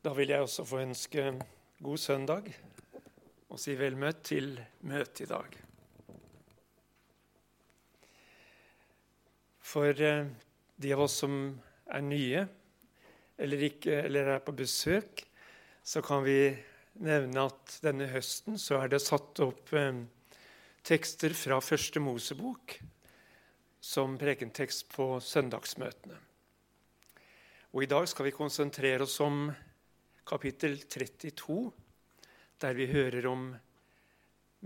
Da vil jeg også få ønske god søndag og si vel møtt til møtet i dag. For eh, de av oss som er nye eller, ikke, eller er på besøk, så kan vi nevne at denne høsten så er det satt opp eh, tekster fra Første Mosebok som prekentekst på søndagsmøtene. Og I dag skal vi konsentrere oss om kapittel 32, der vi hører om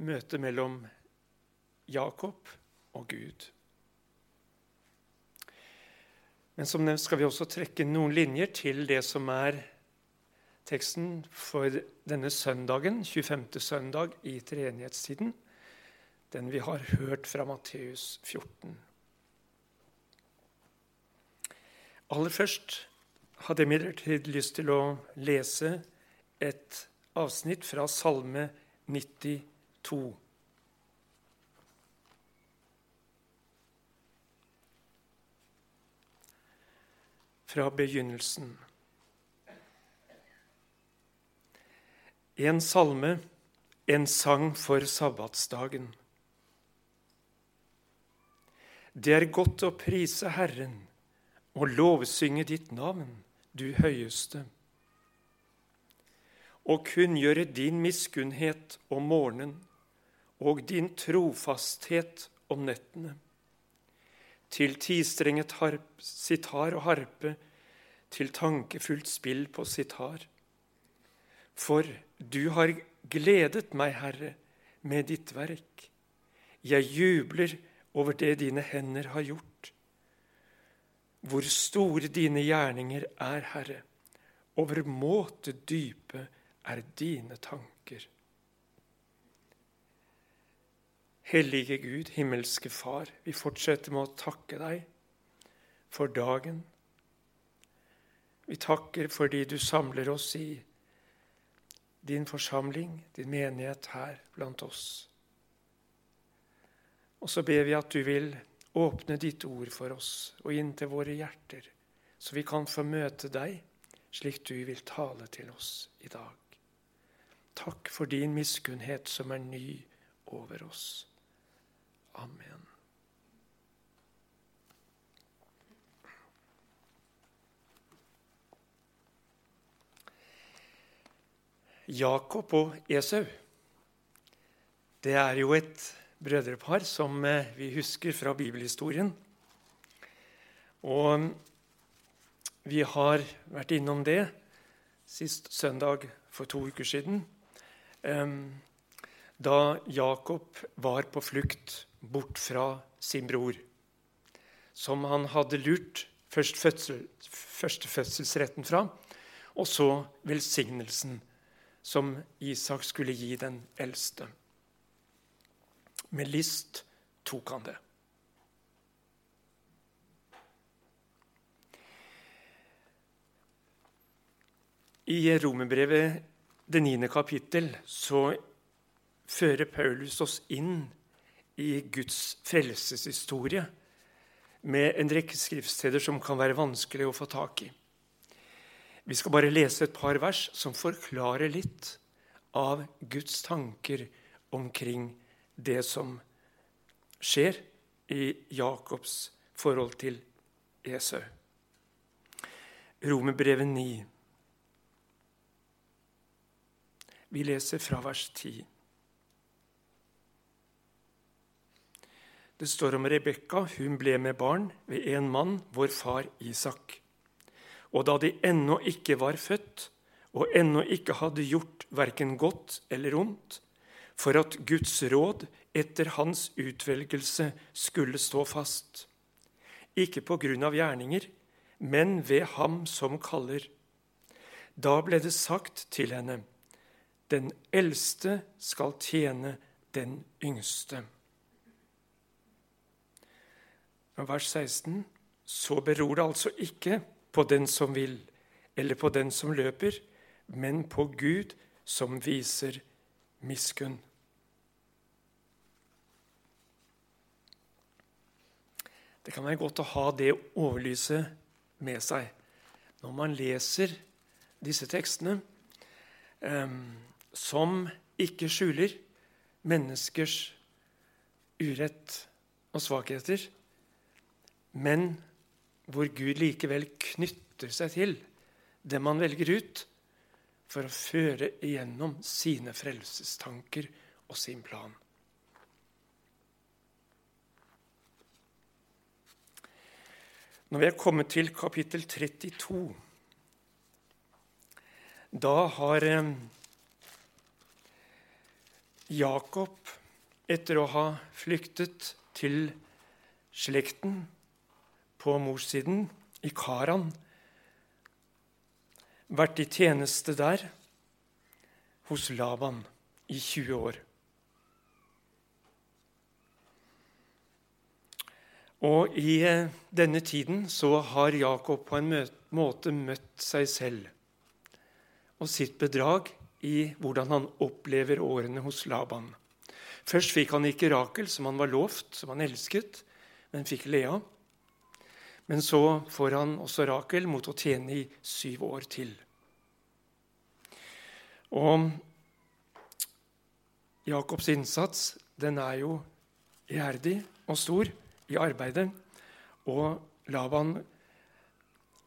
møtet mellom Jakob og Gud. Men som nevnt skal vi også trekke noen linjer til det som er teksten for denne søndagen, 25. søndag i treenighetstiden, den vi har hørt fra Matteus 14. Aller først hadde imidlertid lyst til å lese et avsnitt fra Salme 92. Fra begynnelsen. En salme, en sang for sabbatsdagen. Det er godt å prise Herren og lovsynge ditt navn du høyeste. Og kunngjøre din miskunnhet om morgenen og din trofasthet om nettene. Til tistrenget harp, sitar og harpe, til tankefullt spill på sitar. For du har gledet meg, Herre, med ditt verk. Jeg jubler over det dine hender har gjort. Hvor store dine gjerninger er, Herre. Overmåte dype er dine tanker. Hellige Gud, himmelske Far, vi fortsetter med å takke deg for dagen. Vi takker fordi du samler oss i din forsamling, din menighet her blant oss. Og så ber vi at du vil Åpne ditt ord for oss og inn til våre hjerter, så vi kan få møte deg slik du vil tale til oss i dag. Takk for din miskunnhet som er ny over oss. Amen. Jakob og Esau. Det er jo et brødrepar som eh, vi husker fra bibelhistorien. Og vi har vært innom det sist søndag for to uker siden. Da Jakob var på flukt bort fra sin bror, som han hadde lurt først fødsel, førstefødselsretten fra, og så velsignelsen som Isak skulle gi den eldste. Med list tok han det. I Romerbrevet, det niende kapittel, så fører Paulus oss inn i Guds frelseshistorie med en rekke skriftsteder som kan være vanskelig å få tak i. Vi skal bare lese et par vers som forklarer litt av Guds tanker omkring det som skjer i Jakobs forhold til Esau. Romerbrevet 9. Vi leser fra vers 10. Det står om Rebekka. Hun ble med barn ved en mann, vår far Isak. Og da de ennå ikke var født, og ennå ikke hadde gjort verken godt eller ondt, for at Guds råd etter hans utvelgelse skulle stå fast. Ikke på grunn av gjerninger, men ved ham som kaller. Da ble det sagt til henne, den eldste skal tjene den yngste. Vers 16. Så beror det altså ikke på den som vil, eller på den som løper, men på Gud som viser miskunn. Det kan være godt å ha det overlyset med seg når man leser disse tekstene, eh, som ikke skjuler menneskers urett og svakheter, men hvor Gud likevel knytter seg til det man velger ut, for å føre igjennom sine frelsestanker og sin plan. Når vi er kommet til kapittel 32, da har eh, Jakob, etter å ha flyktet til slekten på morssiden, i Karan, vært i tjeneste der hos Laban i 20 år. Og i eh, denne tiden så har Jakob på en måte møtt seg selv og sitt bedrag i hvordan han opplever årene hos Laban. Først fikk han ikke Rakel, som han var lovt, som han elsket, men fikk Lea. Men så får han også Rakel mot å tjene i syv år til. Og Jakobs innsats den er jo iherdig og stor i arbeidet. Og Laban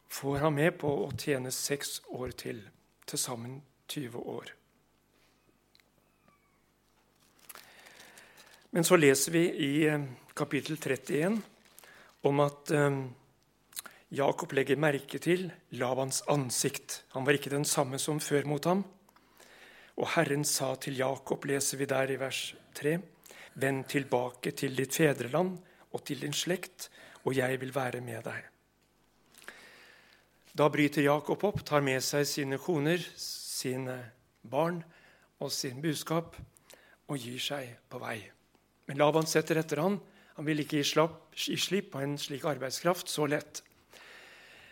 får ham med på å tjene seks år til, til sammen 20 år. Men så leser vi i eh, kapittel 31 om at eh, Jakob legger merke til Labans ansikt. Han var ikke den samme som før mot ham. Og Herren sa til Jakob, leser vi der i vers 3.: Vend tilbake til ditt fedreland og til din slekt, og jeg vil være med deg. Da bryter Jakob opp, tar med seg sine koner, sine barn og sin budskap og gir seg på vei. Men Laban setter etter han. Han vil ikke gi slipp på en slik arbeidskraft så lett.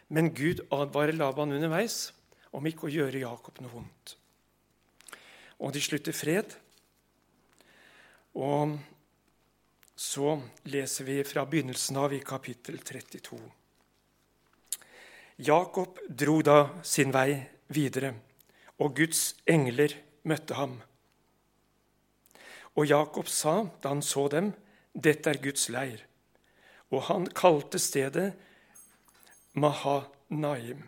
Men Gud advarer Laban underveis om ikke å gjøre Jakob noe vondt. Og de slutter fred. Og så leser vi fra begynnelsen av i kapittel 32. Jakob dro da sin vei videre, og Guds engler møtte ham. Og Jakob sa da han så dem, dette er Guds leir. Og han kalte stedet Mahanaim.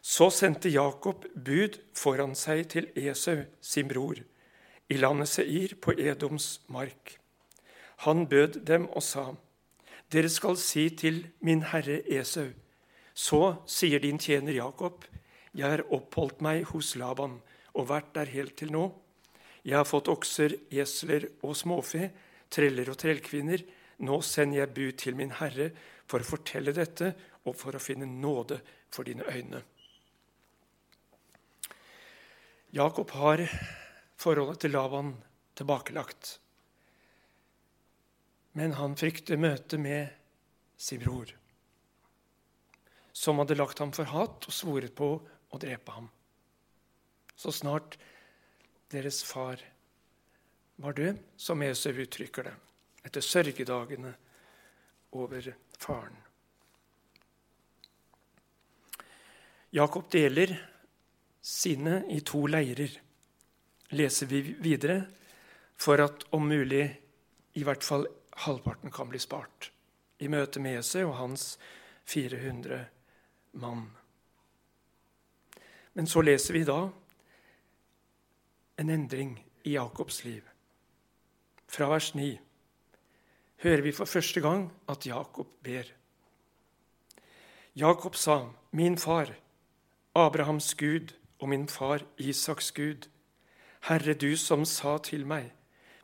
Så sendte Jakob bud foran seg til Esau, sin bror, i landet Seir på Edoms mark. Han bød dem og sa, Dere skal si til min herre Esau, så sier din tjener Jakob, jeg har oppholdt meg hos Laban og vært der helt til nå. Jeg har fått okser, esler og småfe, treller og trellkvinner. Nå sender jeg bud til min herre for å fortelle dette og for å finne nåde for dine øyne. Jakob har forholdet til Laban tilbakelagt. Men han frykter møtet med sin bror, som hadde lagt ham for hat og svoret på å drepe ham. Så snart deres far var død, som Esau uttrykker det, etter sørgedagene over faren. Jakob deler sine i to leirer, leser vi videre, for at om mulig i hvert fall halvparten kan bli spart i møte med Jesu og hans 400 mann. Men så leser vi da en endring i Jakobs liv. Fra vers 9 hører vi for første gang at Jakob ber. Jakob sa, 'Min far, Abrahams Gud og min far Isaks Gud, Herre, du som sa til meg:"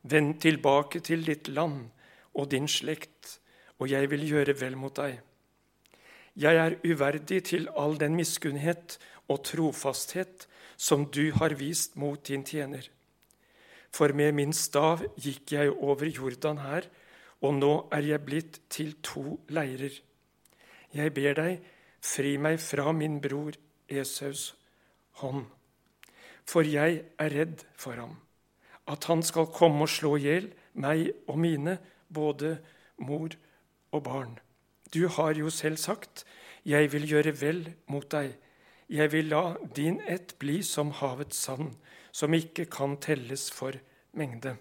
Vend tilbake til ditt land og din slekt, og jeg vil gjøre vel mot deg. Jeg er uverdig til all den miskunnhet og trofasthet som du har vist mot din tjener. For med min stav gikk jeg over Jordan her, og nå er jeg blitt til to leirer. Jeg ber deg, fri meg fra min bror Esaus hånd, for jeg er redd for ham, at han skal komme og slå i hjel meg og mine, både mor og barn. Du har jo selv sagt, 'Jeg vil gjøre vel mot deg'. jeg vil la din ett bli som havets sand, som ikke kan telles for mengde.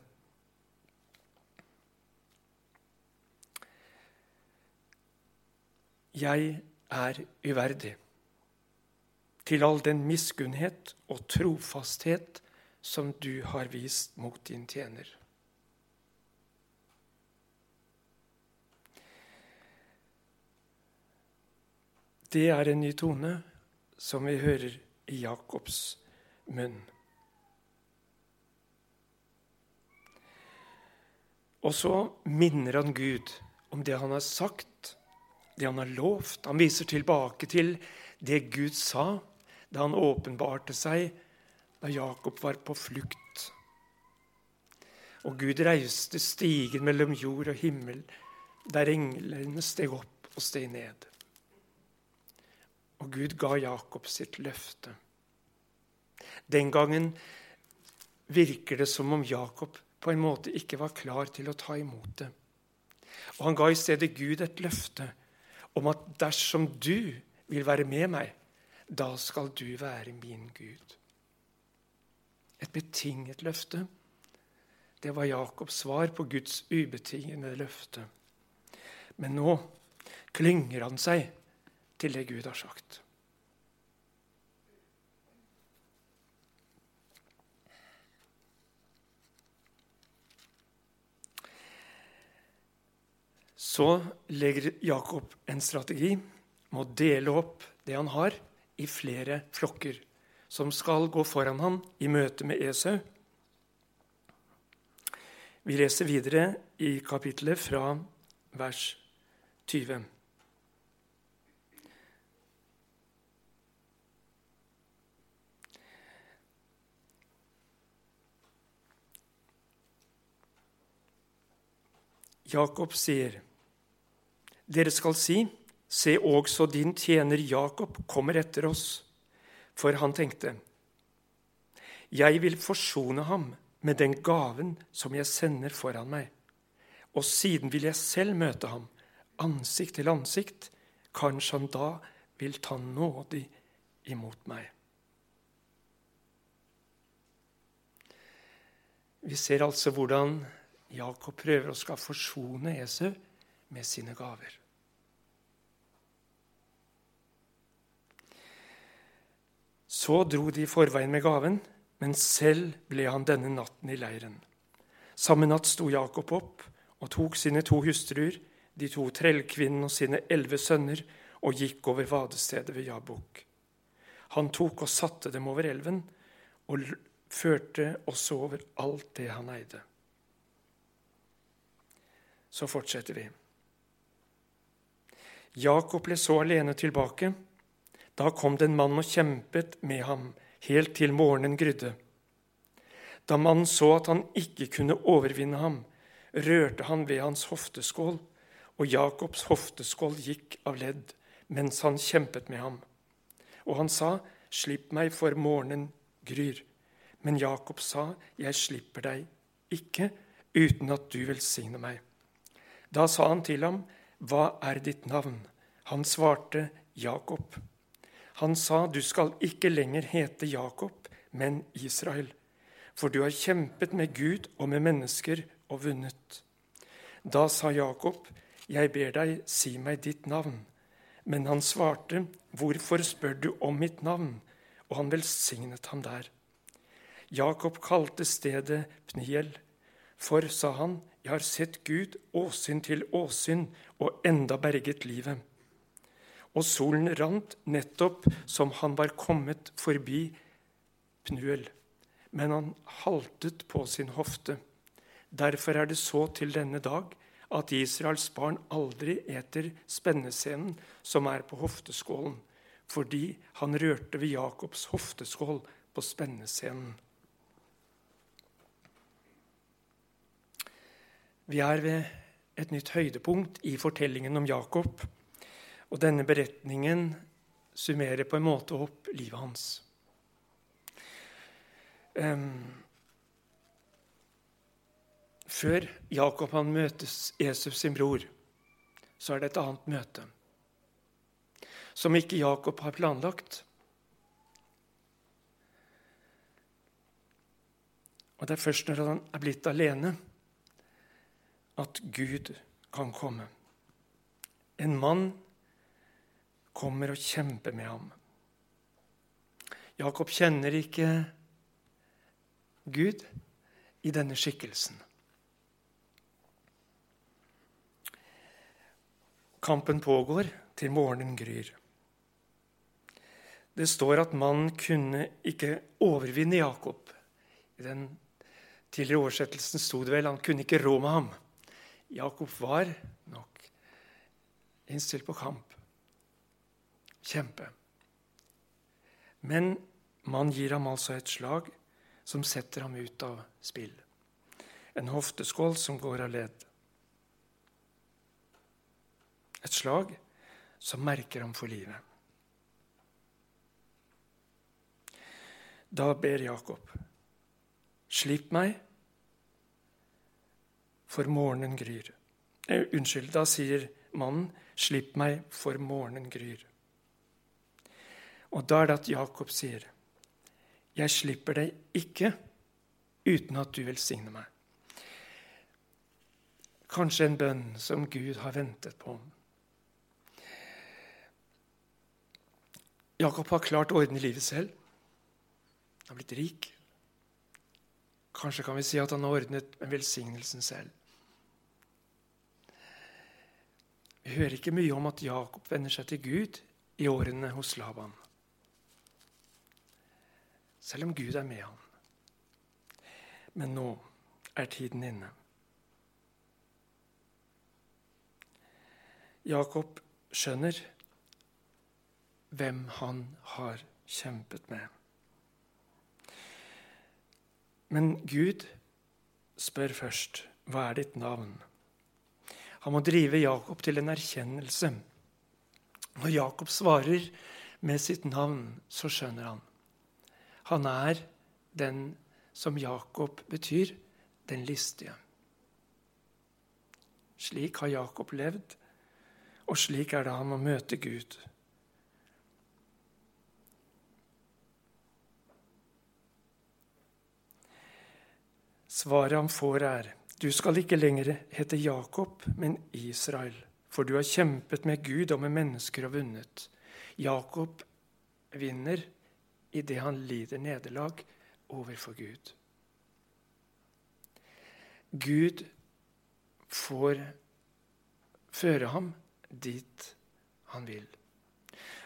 Jeg er uverdig til all den miskunnhet og trofasthet som du har vist mot din tjener. Det er en ny tone som vi hører i Jakobs munn. Og så minner han Gud om det han har sagt, det han har lovt. Han viser tilbake til det Gud sa da han åpenbarte seg da Jakob var på flukt. Og Gud reiste stigen mellom jord og himmel, der englene steg opp og steg ned. Og Gud ga Jakob sitt løfte. Den gangen virker det som om Jakob på en måte ikke var klar til å ta imot det. Og han ga i stedet Gud et løfte om at dersom du vil være med meg, da skal du være min Gud. Et betinget løfte. Det var Jakobs svar på Guds ubetingede løfte. Men nå klynger han seg til det Gud har sagt. Så legger Jakob en strategi med å dele opp det han har, i flere flokker som skal gå foran ham i møte med Esau. Vi leser videre i kapittelet fra vers 20. Jakob sier, 'Dere skal si:" Se også din tjener Jakob kommer etter oss. For han tenkte, Jeg vil forsone ham med den gaven som jeg sender foran meg. Og siden vil jeg selv møte ham, ansikt til ansikt. Kanskje han da vil ta nådig imot meg. Vi ser altså hvordan Jakob prøver å skal forsone Esau med sine gaver. Så dro de i forveien med gaven, men selv ble han denne natten i leiren. Samme natt sto Jakob opp og tok sine to hustruer, de to trellkvinnene og sine elleve sønner, og gikk over vadestedet ved Jabok. Han tok og satte dem over elven, og førte også over alt det han eide. Så fortsetter vi. Jakob ble så alene tilbake da kom det en mann og kjempet med ham helt til morgenen grydde. Da mannen så at han ikke kunne overvinne ham, rørte han ved hans hofteskål, og Jakobs hofteskål gikk av ledd mens han kjempet med ham. Og han sa, Slipp meg, for morgenen gryr. Men Jakob sa, Jeg slipper deg ikke uten at du velsigner meg. Da sa han til ham, Hva er ditt navn? Han svarte, Jakob. Han sa, 'Du skal ikke lenger hete Jakob, men Israel.' For du har kjempet med Gud og med mennesker og vunnet. Da sa Jakob, 'Jeg ber deg, si meg ditt navn.' Men han svarte, 'Hvorfor spør du om mitt navn?' Og han velsignet ham der. Jakob kalte stedet Pniel, for, sa han, 'Jeg har sett Gud åsyn til åsyn og enda berget livet.' Og solen rant nettopp som han var kommet forbi Pnuel. Men han haltet på sin hofte. Derfor er det så til denne dag at Israels barn aldri eter spennescenen som er på hofteskålen, fordi han rørte ved Jakobs hofteskål på spennescenen. Vi er ved et nytt høydepunkt i fortellingen om Jakob. Og denne beretningen summerer på en måte opp livet hans. Um, før Jakob han møtes Jesus sin bror, så er det et annet møte. Som ikke Jakob har planlagt. Og det er først når han er blitt alene, at Gud kan komme. En mann kommer og kjemper med ham. Jakob kjenner ikke Gud i denne skikkelsen. Kampen pågår til morgenen gryr. Det står at mannen kunne ikke overvinne Jakob. I den tidligere oversettelsen sto det vel han kunne ikke rå med ham. Jakob var nok innstilt på kamp. Kjempe. Men man gir ham altså et slag som setter ham ut av spill. En hofteskål som går av ledd. Et slag som merker ham for livet. Da ber Jakob, slipp meg, for morgenen gryr. Eh, unnskyld, da sier mannen, slipp meg, for morgenen gryr. Og da er det at Jakob sier, jeg slipper deg ikke uten at du velsigner meg. Kanskje en bønn som Gud har ventet på. Jakob har klart å ordne livet selv. Han har blitt rik. Kanskje kan vi si at han har ordnet med velsignelsen selv. Vi hører ikke mye om at Jakob vender seg til Gud i årene hos Laban. Selv om Gud er med ham. Men nå er tiden inne. Jakob skjønner hvem han har kjempet med. Men Gud spør først hva er ditt navn? Han må drive Jakob til en erkjennelse. Når Jakob svarer med sitt navn, så skjønner han. Han er den som Jakob betyr, den listige. Slik har Jakob levd, og slik er det han må møte Gud. Svaret han får, er du skal ikke lenger hete Jakob, men Israel, for du har kjempet med Gud og med mennesker og vunnet. Jakob vinner idet han lider nederlag overfor Gud. Gud får føre ham dit han vil,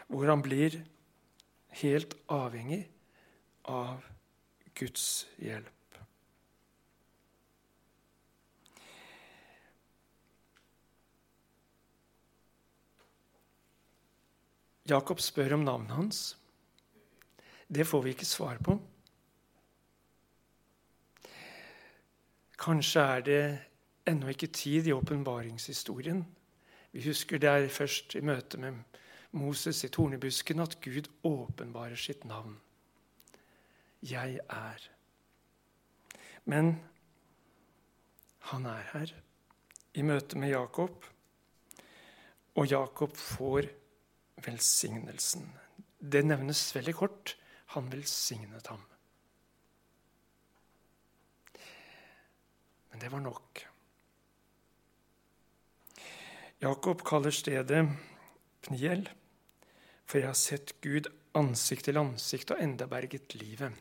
hvor han blir helt avhengig av Guds hjelp. Jakob spør om navnet hans. Det får vi ikke svar på. Kanskje er det ennå ikke tid i åpenbaringshistorien. Vi husker det er først i møte med Moses i tornebusken at Gud åpenbarer sitt navn. Jeg er. Men han er her i møte med Jakob, og Jakob får velsignelsen. Det nevnes veldig kort. Han velsignet ham. Men det var nok. Jakob kaller stedet Pniel, for jeg har sett Gud ansikt til ansikt og enda berget livet.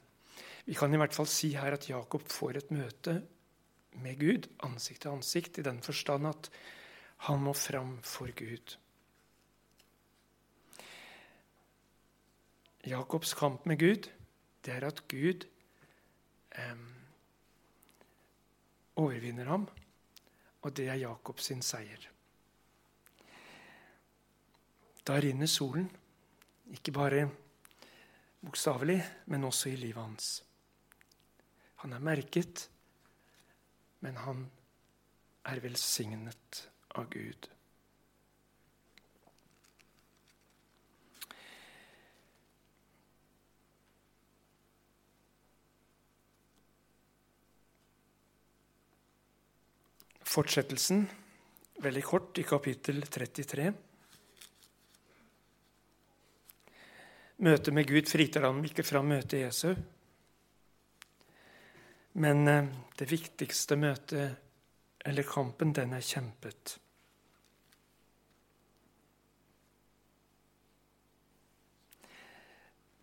Vi kan i hvert fall si her at Jakob får et møte med Gud ansikt til ansikt, i den forstand at han må fram for Gud. Jakobs kamp med Gud, det er at Gud eh, overvinner ham, og det er Jakobs sin seier. Da rinner solen, ikke bare bokstavelig, men også i livet hans. Han er merket, men han er velsignet av Gud. Fortsettelsen, veldig kort, i kapittel 33. Møtet med Gud fritar ham ikke fra møtet Esau. Men eh, det viktigste møtet, eller kampen, den er kjempet.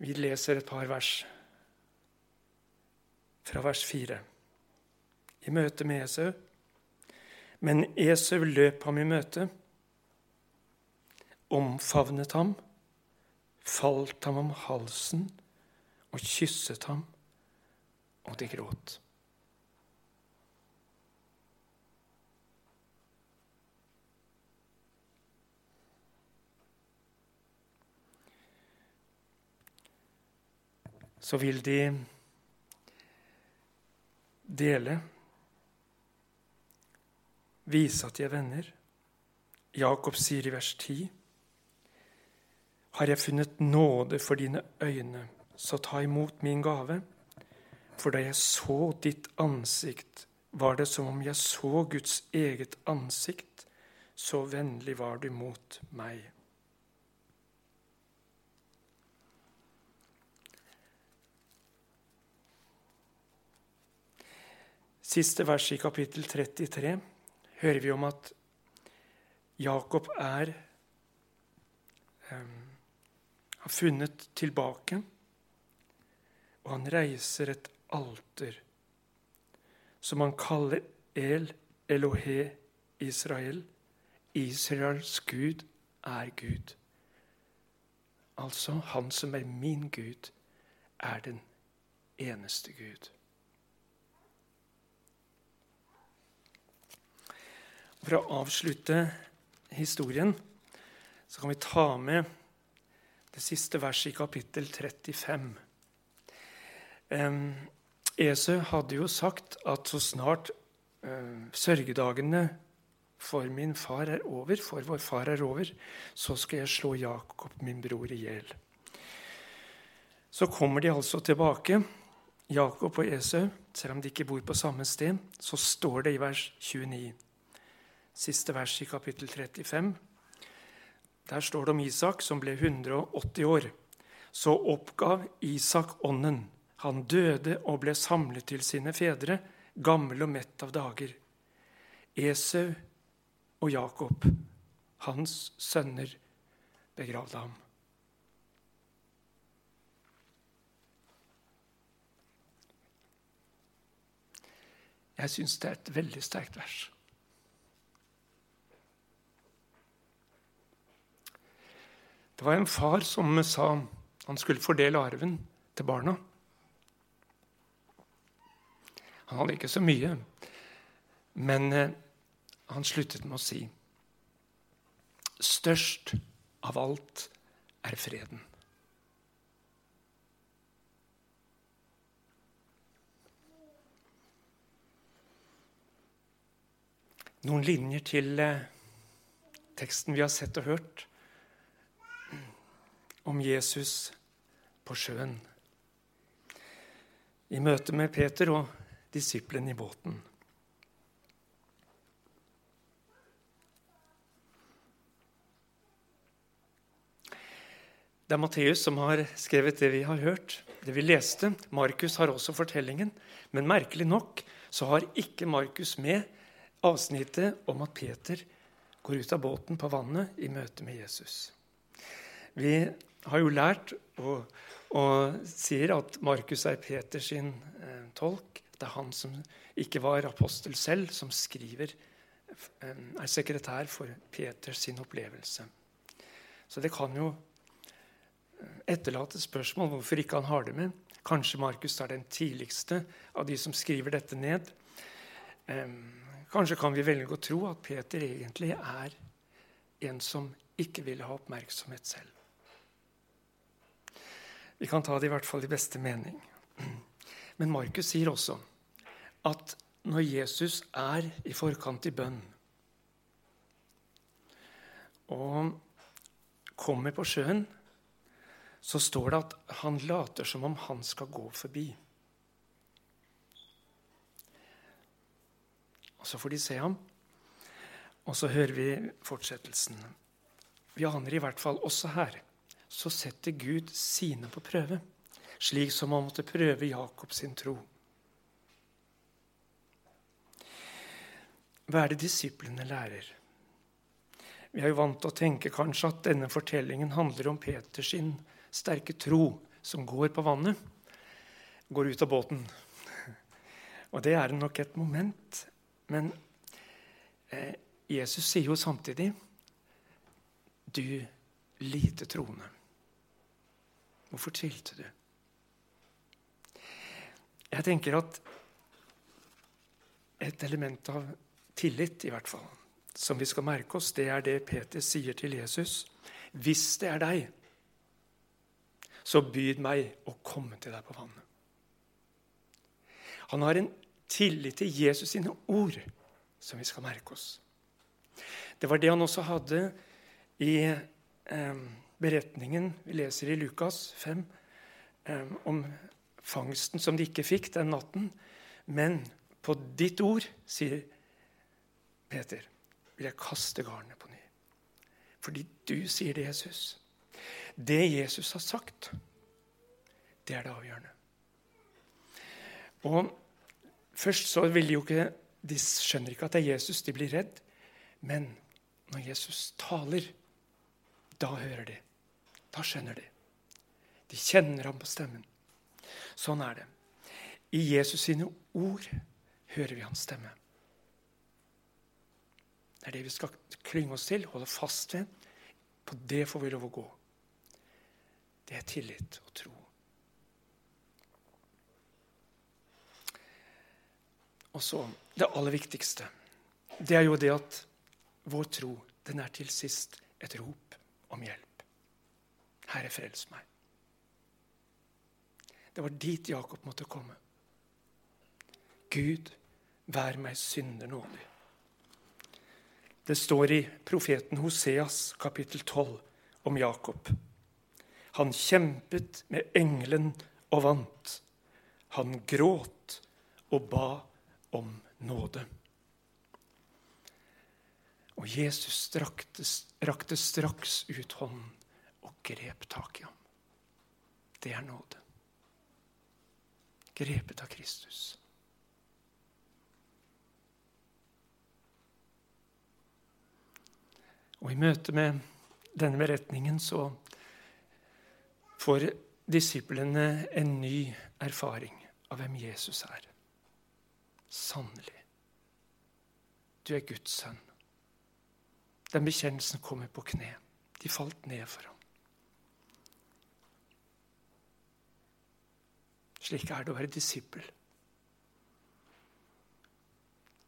Vi leser et par vers fra vers 4 i møte med Esau. Men Esau løp ham i møte, omfavnet ham, falt ham om halsen og kysset ham, og de gråt. Så vil de dele, vise at de er venner. Jakob sier i vers 10.: Har jeg funnet nåde for dine øyne, så ta imot min gave. For da jeg så ditt ansikt, var det som om jeg så Guds eget ansikt. Så vennlig var du mot meg. Siste vers i kapittel 33 hører vi om at Jakob er um, har funnet tilbake, og han reiser et alter som han kaller El Elohe Israel. Israels Gud er Gud. Altså, han som er min Gud, er den eneste Gud. For å avslutte historien så kan vi ta med det siste verset i kapittel 35. Esø hadde jo sagt at så snart uh, sørgedagene for min far er over, for vår far er over, så skal jeg slå Jakob, min bror, i hjel. Så kommer de altså tilbake, Jakob og Esau, selv om de ikke bor på samme sted. Så står det i vers 29 siste vers i kapittel 35. Der står det om Isak, som ble 180 år. Så oppgav Isak ånden. Han døde og ble samlet til sine fedre, gammel og mett av dager. Esau og Jakob, hans sønner, begravde ham. Jeg syns det er et veldig sterkt vers. Det var en far som sa han skulle fordele arven til barna. Han hadde ikke så mye, men eh, han sluttet med å si Størst av alt er freden. Noen linjer til eh, teksten vi har sett og hørt om Jesus på sjøen. I møte med Peter og disiplen i båten. Det er Matteus som har skrevet det vi har hørt, det vi leste. Markus har også fortellingen. Men merkelig nok så har ikke Markus med avsnittet om at Peter går ut av båten på vannet i møte med Jesus. Vi har jo lært og, og sier at Markus er Peters eh, tolk. Det er han som ikke var apostel selv, som skriver, eh, er sekretær for Peters sin opplevelse. Så det kan jo eh, etterlate spørsmål hvorfor ikke han har det med. Kanskje Markus er den tidligste av de som skriver dette ned. Eh, kanskje kan vi velge å tro at Peter egentlig er en som ikke ville ha oppmerksomhet selv. Vi kan ta det i hvert fall i beste mening. Men Markus sier også at når Jesus er i forkant i bønn og kommer på sjøen, så står det at han later som om han skal gå forbi. Og Så får de se ham, og så hører vi fortsettelsen. Vi aner i hvert fall også her så setter Gud sine på prøve, slik som han måtte prøve Jakob sin tro. hva er det disiplene lærer? Vi er jo vant til å tenke kanskje at denne fortellingen handler om Peters sterke tro som går på vannet, går ut av båten. Og det er nok et moment. Men eh, Jesus sier jo samtidig Du lite troende. Hvorfor tvilte du? Jeg tenker at et element av tillit, i hvert fall, som vi skal merke oss, det er det Peter sier til Jesus. Hvis det er deg, så byd meg å komme til deg på vannet. Han har en tillit til Jesus sine ord som vi skal merke oss. Det var det han også hadde i eh, beretningen vi leser i Lukas 5 eh, om fangsten som de ikke fikk den natten. Men på ditt ord, sier Peter, vil jeg kaste garnet på ny. Fordi du sier det, Jesus. Det Jesus har sagt, det er det avgjørende. Og Først så vil de jo ikke De skjønner ikke at det er Jesus. De blir redd. Men når Jesus taler, da hører de. Da skjønner de. De kjenner ham på stemmen. Sånn er det. I Jesus sine ord hører vi hans stemme. Det er det vi skal klynge oss til, holde fast ved. På det får vi lov å gå. Det er tillit og tro. Og så det aller viktigste. Det er jo det at vår tro, den er til sist et rop om hjelp. Herre, frels meg. Det var dit Jakob måtte komme. Gud, vær meg synder nådig. Det står i profeten Hoseas kapittel 12 om Jakob. Han kjempet med engelen og vant. Han gråt og ba om nåde. Og Jesus strakte, rakte straks ut hånden og grep tak i ham. Det er nåde. Grepet av Kristus. Og I møte med denne beretningen så får disiplene en ny erfaring av hvem Jesus er. Sannelig, du er Guds sønn. Den bekjennelsen kommer på kne. De falt ned for ham. Slik er det å være disippel.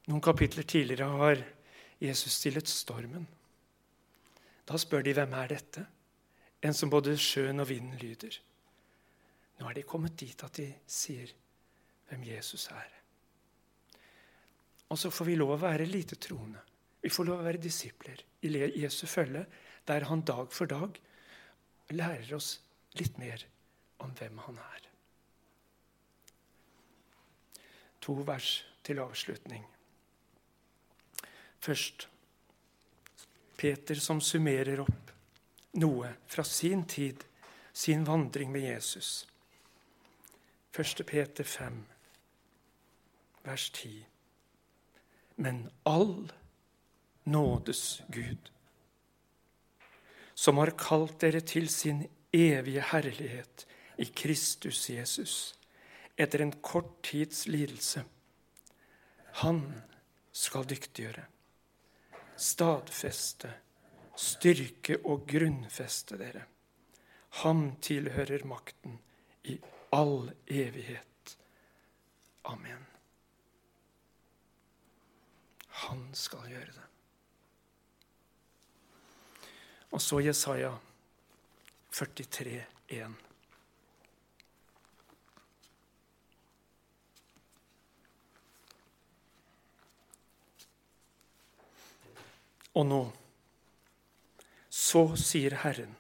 Noen kapitler tidligere har Jesus stillet stormen. Da spør de hvem er dette? En som både sjøen og vinden lyder. Nå er de kommet dit at de sier hvem Jesus er. Og så får vi lov å være lite troende. Vi får lov å være disipler i Jesu følge, der han dag for dag lærer oss litt mer om hvem han er. To vers til avslutning. Først Peter som summerer opp noe fra sin tid, sin vandring med Jesus. 1. Peter 5, vers 10. Men all nådes Gud, som har kalt dere til sin evige herlighet i Kristus Jesus, etter en kort tids lidelse, han skal dyktiggjøre stadfeste, styrke og grunnfeste dere. Ham tilhører makten i all evighet. Amen. Han skal gjøre det. Og så Jesaja 43, 1. Og nå, så sier Herren,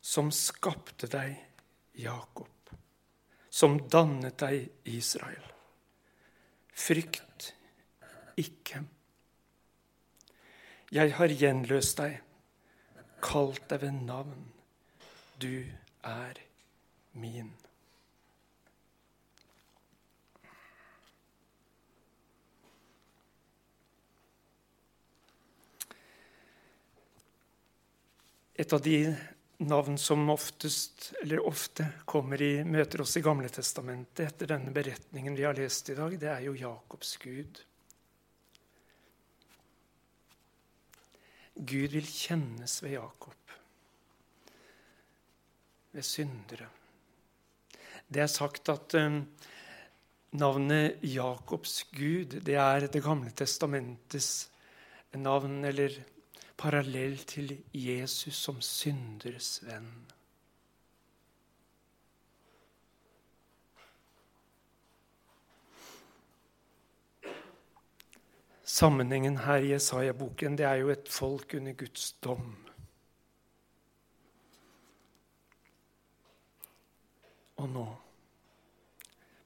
som skapte deg, Jakob, som dannet deg, Israel. Frykt ikke. Jeg har gjenløst deg, kalt deg ved navn. Du er min. Et av de navn som oftest, eller ofte kommer i, møter oss i Gamle Testamentet etter denne beretningen vi har lest i dag, det er jo Jakobs Gud. Gud vil kjennes ved Jakob, ved syndere. Det er sagt at um, navnet Jakobs Gud det er Det gamle testamentets navn eller parallell til Jesus som synderes venn. Sammenhengen her i Jesaja-boken det er jo et folk under Guds dom. Og nå,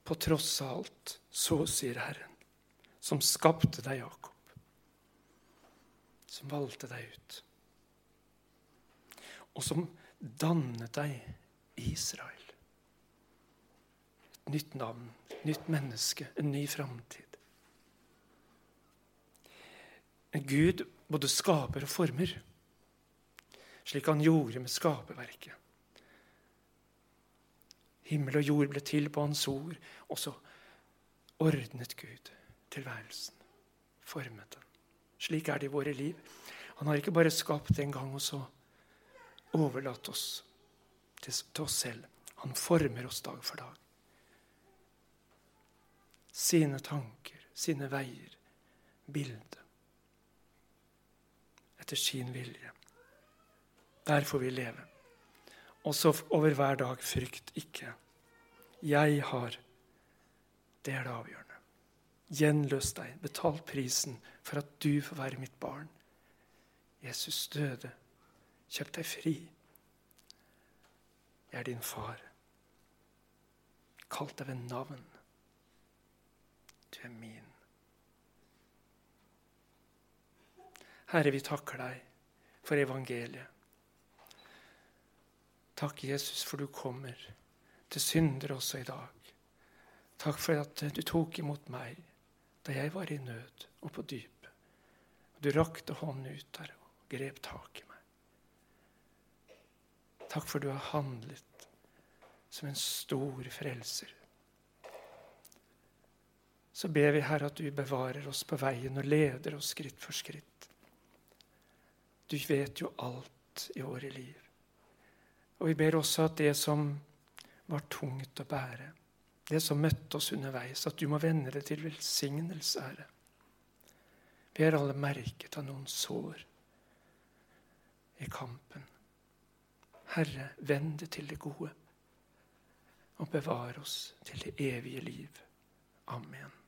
på tross av alt, så sier Herren, som skapte deg, Jakob som valgte deg ut, og som dannet deg Israel. Et nytt navn, nytt menneske, en ny framtid. Gud både skaper og former, slik han gjorde med skaperverket. Himmel og jord ble til på hans ord, og så ordnet Gud tilværelsen, formet den. Slik er det i våre liv. Han har ikke bare skapt en gang og så overlatt oss til, oss selv. Han former oss dag for dag. Sine tanker, sine veier, bildet. Etter sin vilje. Der får vi leve. Også over hver dag frykt ikke. Jeg har Det er det avgjørende. Gjenløs deg, betal prisen for at du får være mitt barn. Jesus døde, kjøp deg fri. Jeg er din far. Kalt deg ved navn. Du er min. Herre, vi takker deg for evangeliet. Takk, Jesus, for du kommer til syndere også i dag. Takk for at du tok imot meg da jeg var i nød og på dypet. Du rakte hånden ut der og grep tak i meg. Takk for du har handlet som en stor frelser. Så ber vi, Herre, at du bevarer oss på veien og leder oss skritt for skritt. Du vet jo alt i våre liv. Og vi ber også at det som var tungt å bære, det som møtte oss underveis, at du må vende det til velsignelse, Herre. Vi er alle merket av noen sår i kampen. Herre, vend det til det gode, og bevar oss til det evige liv. Amen.